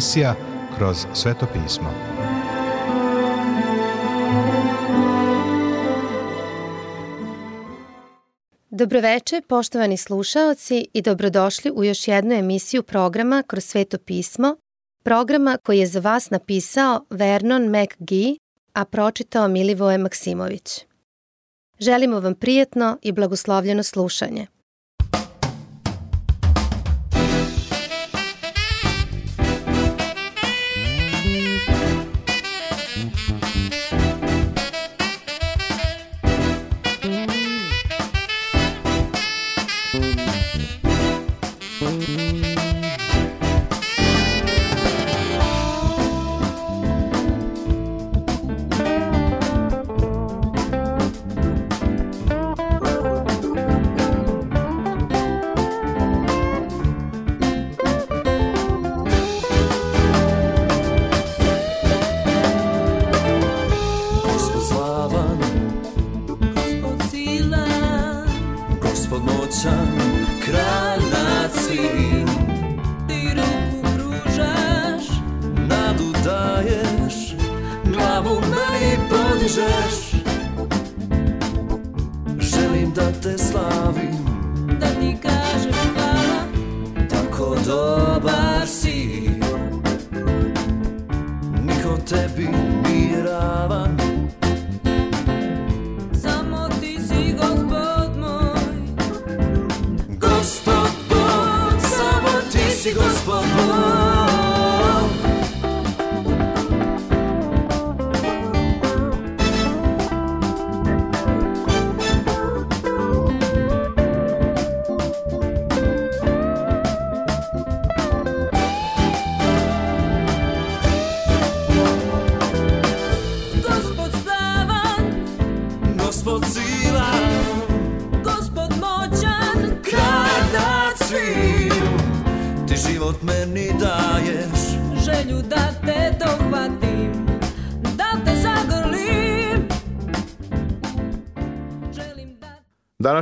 emisija kroz Sveto pismo. Dobroveče, poštovani slušaoci i dobrodošli u još jednu emisiju programa Kroz sveto pismo, programa koji je za vas napisao Vernon McGee, a pročitao Milivoje Maksimović. Želimo vam prijetno i blagoslovljeno slušanje.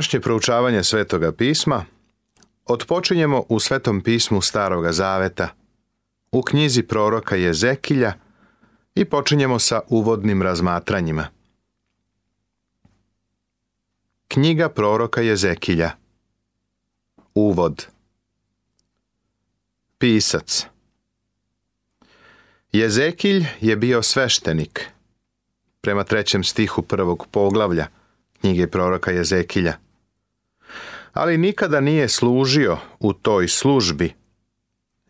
Današnje proučavanje Svetoga pisma otpočinjemo u Svetom pismu Staroga Zaveta, u knjizi proroka Jezekilja i počinjemo sa uvodnim razmatranjima. Knjiga proroka Jezekilja Uvod Pisac Jezekilj je bio sveštenik, prema trećem stihu prvog poglavlja knjige proroka Jezekilja – ali nikada nije služio u toj službi,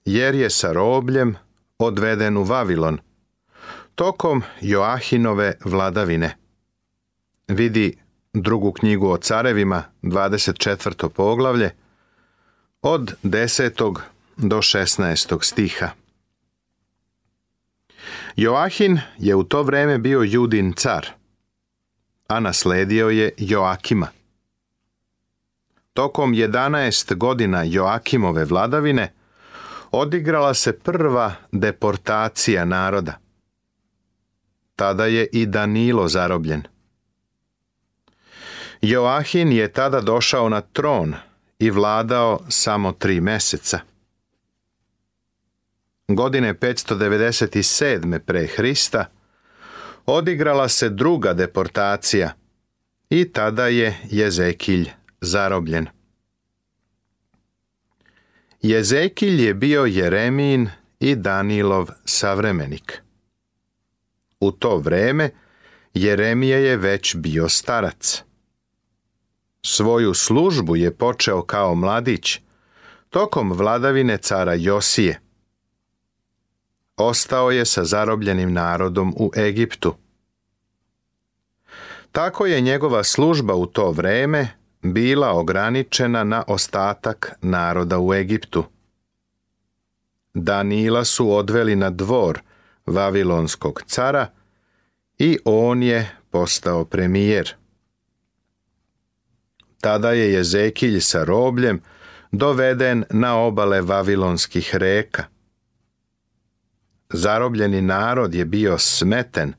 jer je sa robljem odveden u Vavilon, tokom Joahinove vladavine. Vidi drugu knjigu o carevima, 24. poglavlje, od 10. do 16. stiha. Joahin je u to vreme bio judin car, a nasledio je Joakima. Tokom 11 godina Joakimove vladavine odigrala se prva deportacija naroda. Tada je i Danilo zarobljen. Joahin je tada došao na tron i vladao samo tri meseca. Godine 597. pre Hrista odigrala se druga deportacija i tada je Jezekilj zarobljen. Jezekil je bio Jeremijin i Danilov savremenik. U to vreme Jeremija je već bio starac. Svoju službu je počeo kao mladić, tokom vladavine cara Josije. Ostao je sa zarobljenim narodom u Egiptu. Tako je njegova služba u to vreme bila ograničena na ostatak naroda u Egiptu. Danila su odveli na dvor Vavilonskog cara i on je postao premijer. Tada je Jezekilj sa robljem doveden na obale Vavilonskih reka. Zarobljeni narod je bio smeten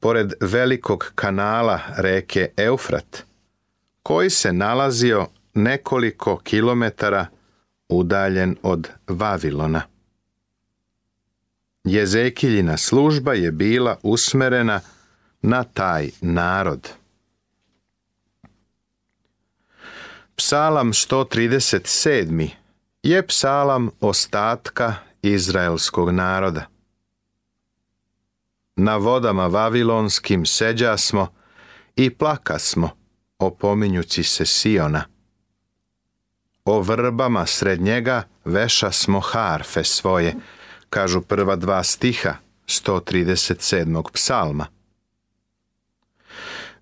pored velikog kanala reke Eufrat – koji se nalazio nekoliko kilometara udaljen od Vavilona. Jezekiljina služba je bila usmerena na taj narod. Psalam 137. je psalam ostatka izraelskog naroda. Na vodama vavilonskim seđa smo i plaka smo opominjući se Siona. O vrbama sred njega veša smo harfe svoje, kažu prva dva stiha 137. psalma.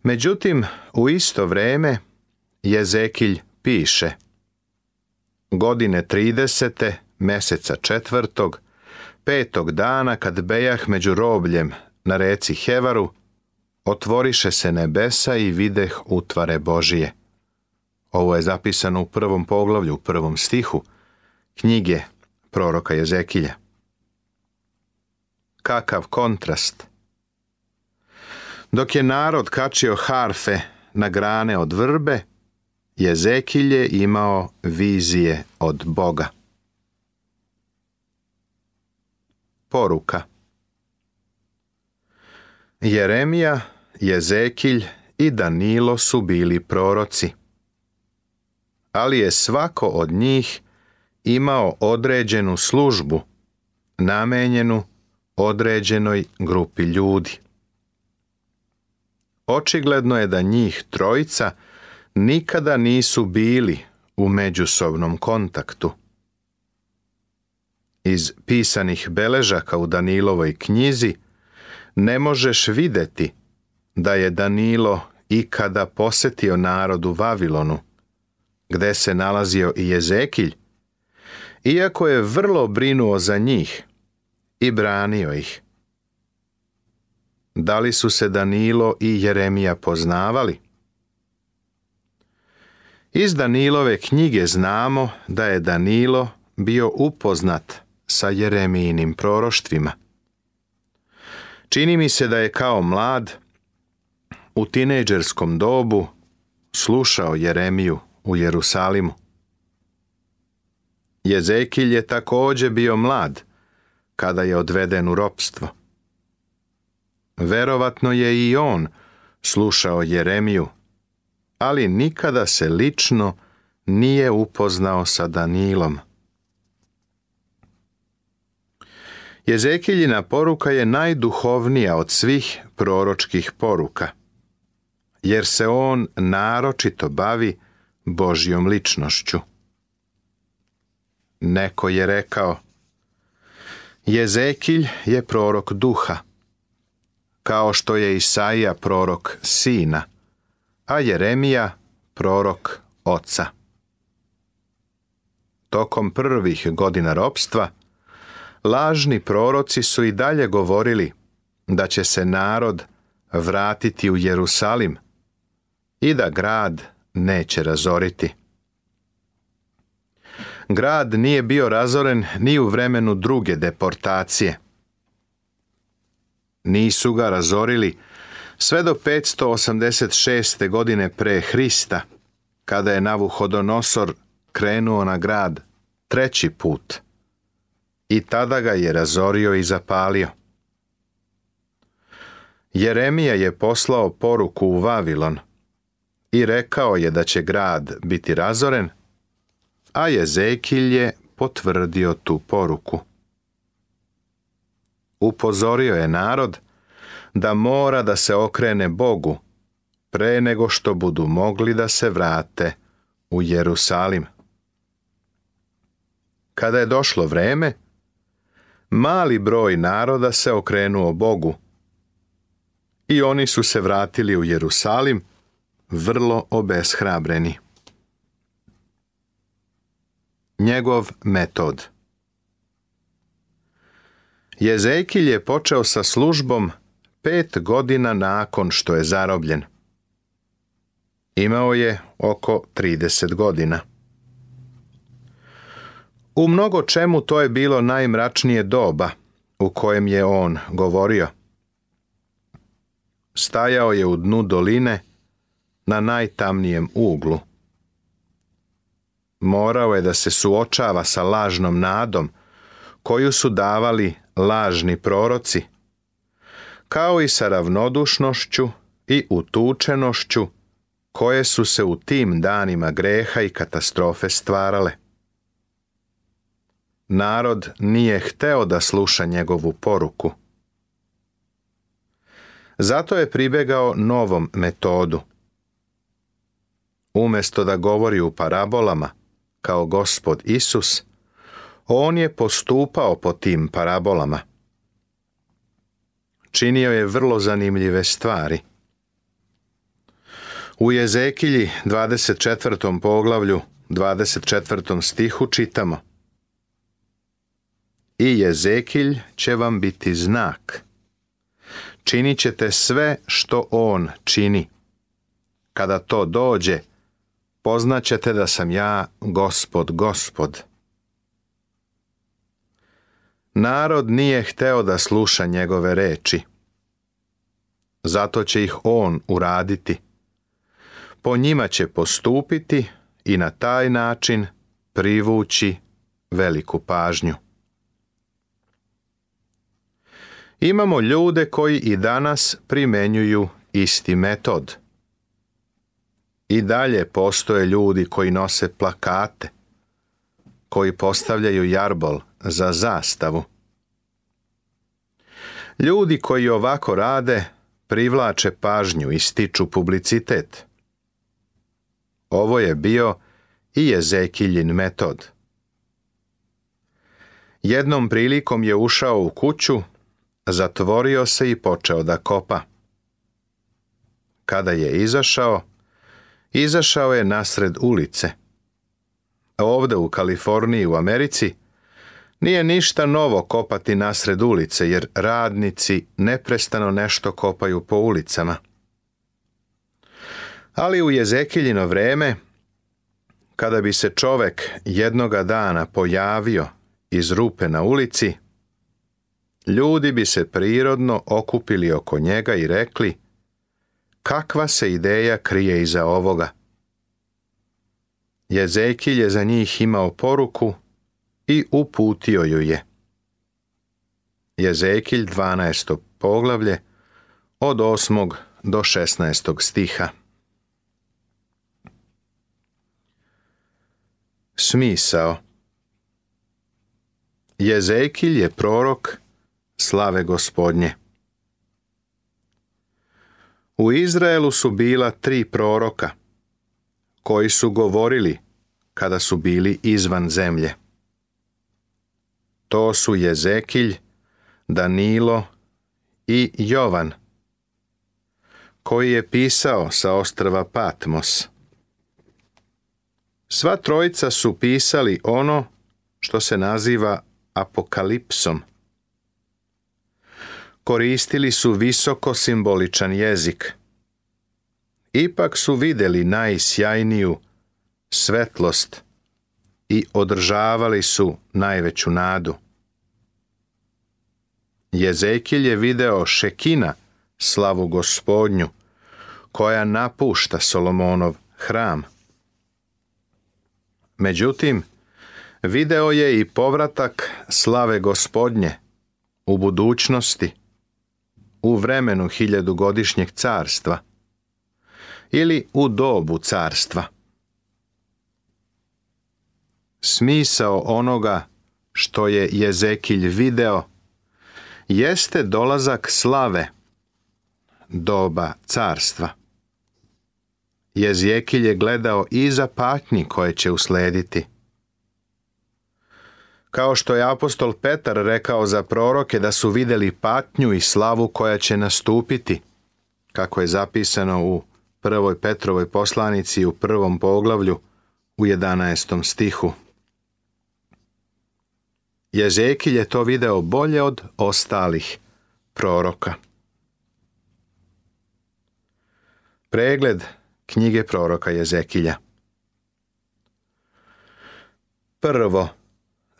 Međutim, u isto vrijeme Jezekilj piše Godine 30. meseca četvrtog, petog dana kad bejah među robljem na reci Hevaru, otvoriše se nebesa i videh utvare Božije. Ovo je zapisano u prvom poglavlju, u prvom stihu, knjige proroka Jezekilja. Kakav kontrast! Dok je narod kačio harfe na grane od vrbe, jezekilje je imao vizije od Boga. Poruka Jeremija, Jezekilj i Danilo su bili proroci. Ali je svako od njih imao određenu službu, namenjenu određenoj grupi ljudi. Očigledno je da njih trojica nikada nisu bili u međusobnom kontaktu. Iz pisanih beležaka u Danilovoj knjizi ne možeš vidjeti da je Danilo ikada posetio narodu Vavilonu, gde se nalazio i Jezekilj, iako je vrlo brinuo za njih i branio ih. Da li su se Danilo i Jeremija poznavali? Iz Danilove knjige znamo da je Danilo bio upoznat sa Jeremijinim proroštvima. Čini mi se da je kao mlad, u tinejdžerskom dobu, slušao Jeremiju u Jerusalimu. Jezekil je također bio mlad, kada je odveden u ropstvo. Verovatno je i on slušao Jeremiju, ali nikada se lično nije upoznao sa Danilom. Jezekiljina poruka je najduhovnija od svih proročkih poruka, jer se on naročito bavi Božjom ličnošću. Neko je rekao, Jezekilj je prorok duha, kao što je Isaija prorok sina, a Jeremija prorok oca. Tokom prvih godina ropstva, lažni proroci su i dalje govorili da će se narod vratiti u Jerusalim i da grad neće razoriti. Grad nije bio razoren ni u vremenu druge deportacije. Nisu ga razorili sve do 586. godine pre Hrista, kada je Navuhodonosor krenuo na grad treći put i tada ga je razorio i zapalio. Jeremija je poslao poruku u Vavilon i rekao je da će grad biti razoren, a Jezekilj je potvrdio tu poruku. Upozorio je narod da mora da se okrene Bogu pre nego što budu mogli da se vrate u Jerusalim. Kada je došlo vreme, mali broj naroda se okrenuo Bogu i oni su se vratili u Jerusalim vrlo obeshrabreni. Njegov metod Jezekilj je počeo sa službom pet godina nakon što je zarobljen. Imao je oko 30 godina. U mnogo čemu to je bilo najmračnije doba u kojem je on govorio. Stajao je u dnu doline na najtamnijem uglu. Morao je da se suočava sa lažnom nadom koju su davali lažni proroci, kao i sa ravnodušnošću i utučenošću koje su se u tim danima greha i katastrofe stvarale narod nije hteo da sluša njegovu poruku. Zato je pribegao novom metodu. Umjesto da govori u parabolama, kao gospod Isus, on je postupao po tim parabolama. Činio je vrlo zanimljive stvari. U Jezekilji 24. poglavlju 24. stihu čitamo – i Jezekilj će vam biti znak. Činit ćete sve što on čini. Kada to dođe, poznaćete da sam ja gospod, gospod. Narod nije hteo da sluša njegove reči. Zato će ih on uraditi. Po njima će postupiti i na taj način privući veliku pažnju. Imamo ljude koji i danas primenjuju isti metod. I dalje postoje ljudi koji nose plakate, koji postavljaju jarbol za zastavu. Ljudi koji ovako rade privlače pažnju i stiču publicitet. Ovo je bio i Jezekiljin metod. Jednom prilikom je ušao u kuću zatvorio se i počeo da kopa. Kada je izašao, izašao je nasred ulice. Ovde u Kaliforniji u Americi nije ništa novo kopati nasred ulice jer radnici neprestano nešto kopaju po ulicama. Ali u Jezekiljino vreme, kada bi se čovek jednoga dana pojavio iz rupe na ulici, ljudi bi se prirodno okupili oko njega i rekli kakva se ideja krije iza ovoga. Jezekil je za njih imao poruku i uputio ju je. Jezekilj 12. poglavlje od 8. do 16. stiha. Smisao Jezekilj je prorok slave gospodnje. U Izraelu su bila tri proroka, koji su govorili kada su bili izvan zemlje. To su Jezekilj, Danilo i Jovan, koji je pisao sa ostrva Patmos. Sva trojica su pisali ono što se naziva apokalipsom – koristili su visoko simboličan jezik. Ipak su videli najsjajniju svetlost i održavali su najveću nadu. Jezekil je video Šekina, slavu gospodnju, koja napušta Solomonov hram. Međutim, video je i povratak slave gospodnje u budućnosti, u vremenu hiljadugodišnjeg carstva ili u dobu carstva. Smisao onoga što je Jezekilj video jeste dolazak slave, doba carstva. Jezekilj je gledao i za patnji koje će uslediti. Kao što je apostol Petar rekao za proroke da su videli patnju i slavu koja će nastupiti, kako je zapisano u prvoj Petrovoj poslanici u prvom poglavlju u 11. stihu. Jezekil je to video bolje od ostalih proroka. Pregled knjige proroka Jezekilja Prvo,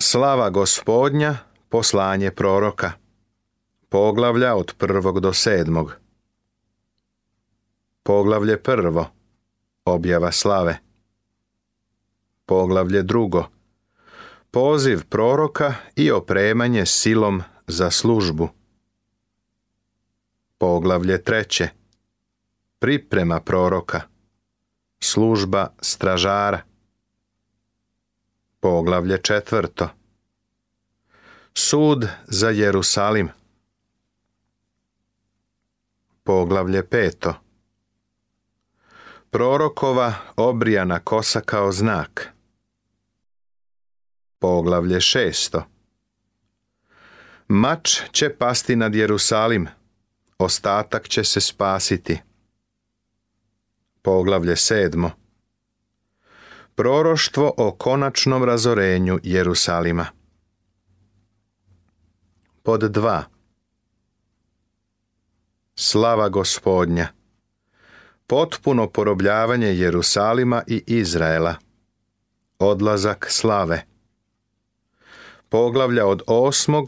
Slava gospodnja, poslanje proroka. Poglavlja od prvog do sedmog. Poglavlje prvo. Objava slave. Poglavlje drugo. Poziv proroka i opremanje silom za službu. Poglavlje treće. Priprema proroka. Služba stražara. Poglavlje četvrto. Sud za Jerusalim. Poglavlje peto. Prorokova obrijana kosa kao znak. Poglavlje šesto. Mač će pasti nad Jerusalim, ostatak će se spasiti. Poglavlje sedmo proroštvo o konačnom razorenju Jerusalima. Pod 2. Slava gospodnja. Potpuno porobljavanje Jerusalima i Izraela. Odlazak slave. Poglavlja od 8.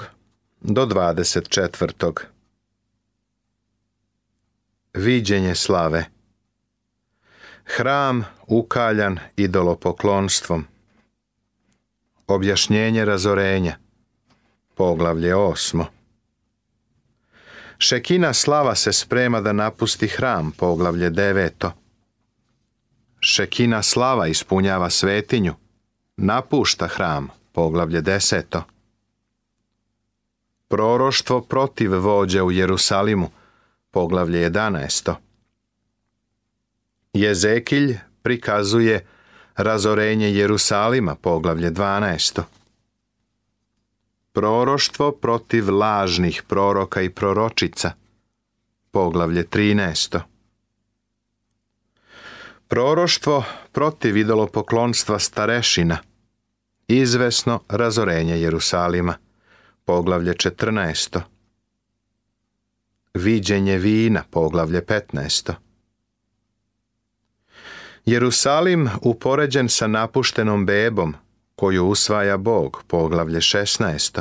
do 24. Viđenje slave hram ukaljan idolopoklonstvom. Objašnjenje razorenja. Poglavlje osmo. Šekina slava se sprema da napusti hram, poglavlje deveto. Šekina slava ispunjava svetinju, napušta hram, poglavlje deseto. Proroštvo protiv vođe u Jerusalimu, poglavlje jedanaesto. Jezekilj prikazuje razorenje Jerusalima, poglavlje 12. Proroštvo protiv lažnih proroka i proročica, poglavlje 13. Proroštvo protiv idolopoklonstva starešina, izvesno razorenje Jerusalima, poglavlje 14. Viđenje vina, poglavlje 15. Jerusalim upoređen sa napuštenom bebom, koju usvaja Bog, poglavlje 16.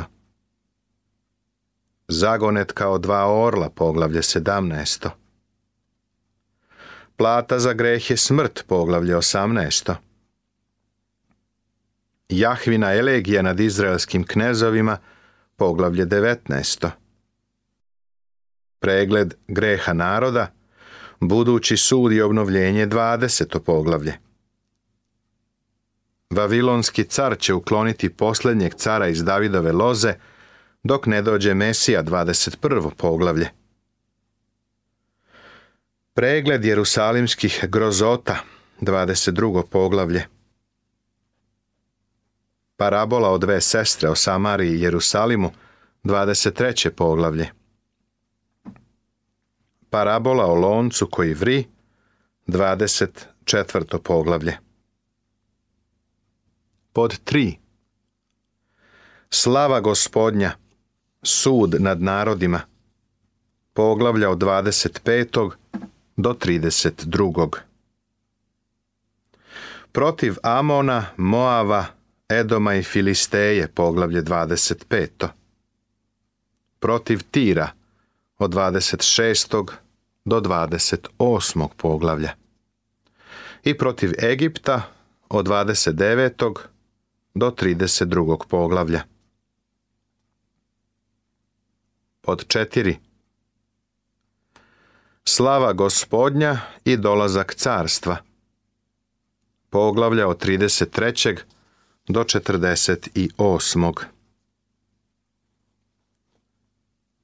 Zagonet kao dva orla, poglavlje 17. Plata za greh je smrt, poglavlje 18. Jahvina elegija nad izraelskim knezovima, poglavlje 19. Pregled greha naroda, budući sud i obnovljenje 20. poglavlje. Vavilonski car će ukloniti posljednjeg cara iz Davidove loze, dok ne dođe Mesija 21. poglavlje. Pregled jerusalimskih grozota 22. poglavlje. Parabola o dve sestre o Samariji i Jerusalimu 23. poglavlje. Parabola o loncu koji vri, 24. poglavlje. Pod 3. Slava gospodnja, sud nad narodima. Poglavlja od 25. do 32. Protiv Amona, Moava, Edoma i Filisteje, poglavlje 25. Protiv Tira, od 26 do 28. poglavlja i protiv Egipta od 29. do 32. poglavlja. Pod četiri Slava gospodnja i dolazak carstva. Poglavlja od 33. do 48.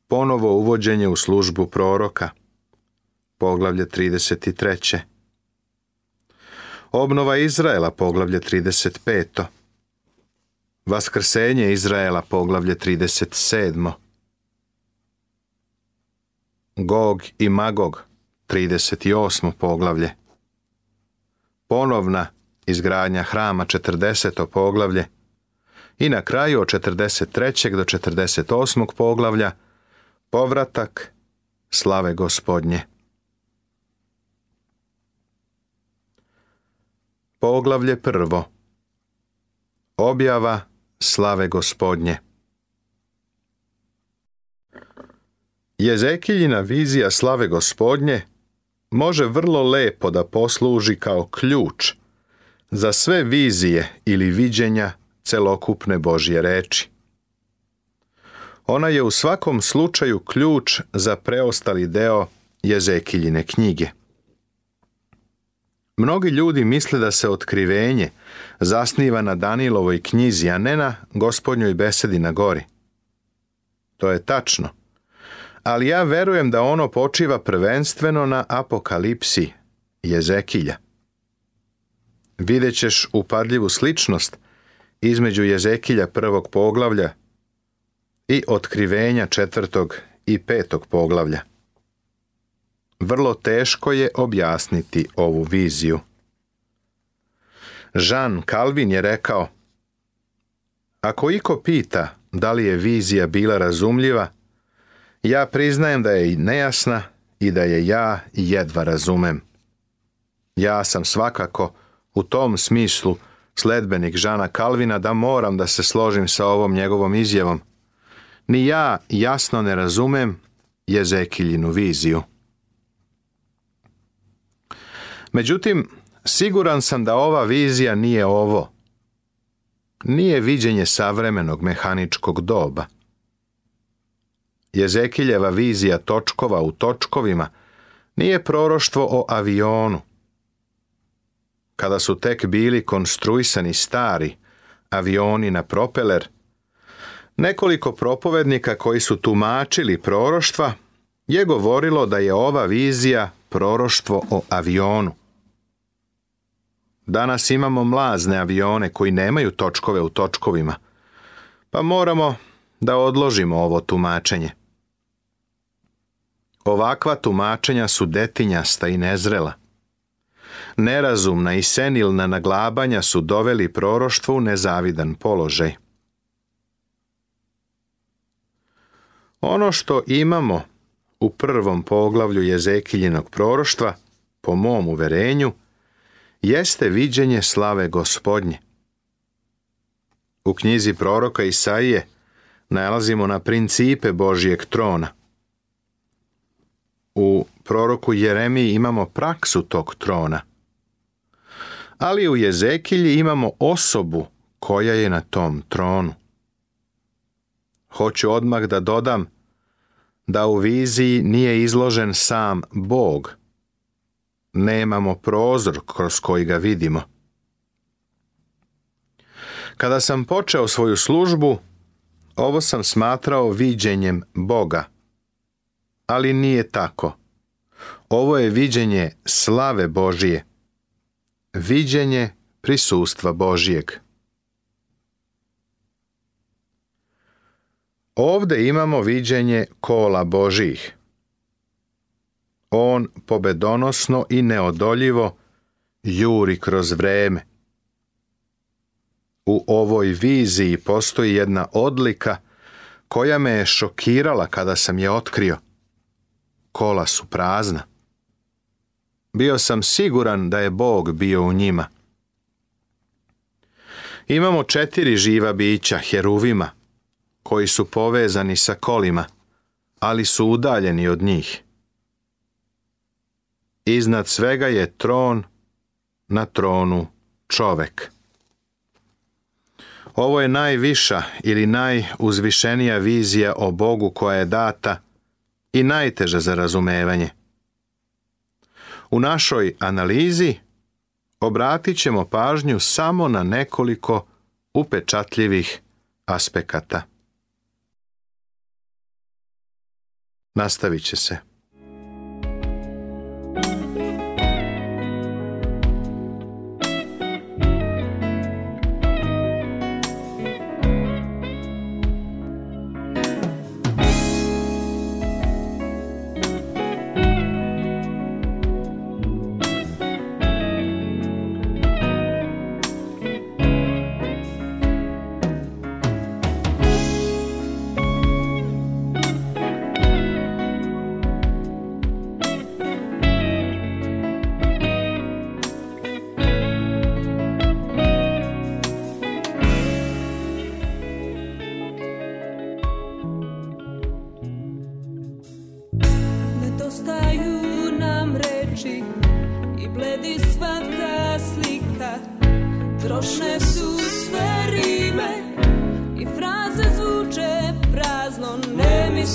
Ponovo uvođenje u službu proroka poglavlje 33. Obnova Izraela, poglavlje 35. Vaskrsenje Izraela, poglavlje 37. Gog i Magog, 38. poglavlje. Ponovna izgradnja hrama, 40. poglavlje. I na kraju od 43. do 48. poglavlja povratak slave gospodnje. Poglavlje prvo Objava slave gospodnje Jezekiljina vizija slave gospodnje može vrlo lepo da posluži kao ključ za sve vizije ili viđenja celokupne Božje reči. Ona je u svakom slučaju ključ za preostali deo Jezekiljine knjige. Mnogi ljudi misle da se otkrivenje zasniva na Danilovoj knjizi, a ne na gospodnjoj besedi na gori. To je tačno. Ali ja verujem da ono počiva prvenstveno na apokalipsi Jezekilja. Videćeš upadljivu sličnost između Jezekilja prvog poglavlja i otkrivenja četvrtog i petog poglavlja vrlo teško je objasniti ovu viziju. Jean Calvin je rekao Ako iko pita da li je vizija bila razumljiva, ja priznajem da je nejasna i da je ja jedva razumem. Ja sam svakako u tom smislu sledbenik Žana Kalvina da moram da se složim sa ovom njegovom izjavom. Ni ja jasno ne razumem jezekiljinu viziju. Međutim, siguran sam da ova vizija nije ovo. Nije viđenje savremenog mehaničkog doba. Jezekiljeva vizija točkova u točkovima nije proroštvo o avionu. Kada su tek bili konstruisani stari avioni na propeler, nekoliko propovednika koji su tumačili proroštva je govorilo da je ova vizija proroštvo o avionu. Danas imamo mlazne avione koji nemaju točkove u točkovima. Pa moramo da odložimo ovo tumačenje. Ovakva tumačenja su detinjasta i nezrela. Nerazumna i senilna naglabanja su doveli proroštvu u nezavidan položaj. Ono što imamo u prvom poglavlju Jezekiljinog proroštva, po mom uverenju, jeste viđenje slave gospodnje. U knjizi proroka Isaije nalazimo na principe Božijeg trona. U proroku Jeremiji imamo praksu tog trona, ali u Jezekilji imamo osobu koja je na tom tronu. Hoću odmah da dodam da u viziji nije izložen sam Bog, nemamo prozor kroz koji ga vidimo. Kada sam počeo svoju službu, ovo sam smatrao viđenjem Boga. Ali nije tako. Ovo je viđenje slave Božije. Viđenje prisustva Božijeg. Ovdje imamo viđenje kola Božijih on pobedonosno i neodoljivo juri kroz vreme. U ovoj viziji postoji jedna odlika koja me je šokirala kada sam je otkrio. Kola su prazna. Bio sam siguran da je Bog bio u njima. Imamo četiri živa bića, heruvima, koji su povezani sa kolima, ali su udaljeni od njih iznad svega je tron na tronu čovek. Ovo je najviša ili najuzvišenija vizija o Bogu koja je data i najteža za razumevanje. U našoj analizi obratit ćemo pažnju samo na nekoliko upečatljivih aspekata. Nastavit će se.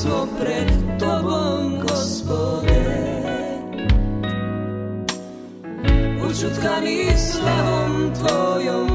smo pred Tobom, Gospode. Učutkani slavom Tvojom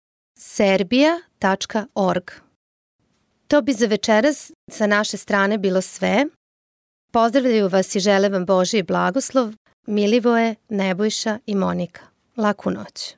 serbia.org. To bi za večeras sa naše strane bilo sve. Pozdravljaju vas i žele vam Boži i blagoslov Milivoje, Nebojša i Monika. Laku noć.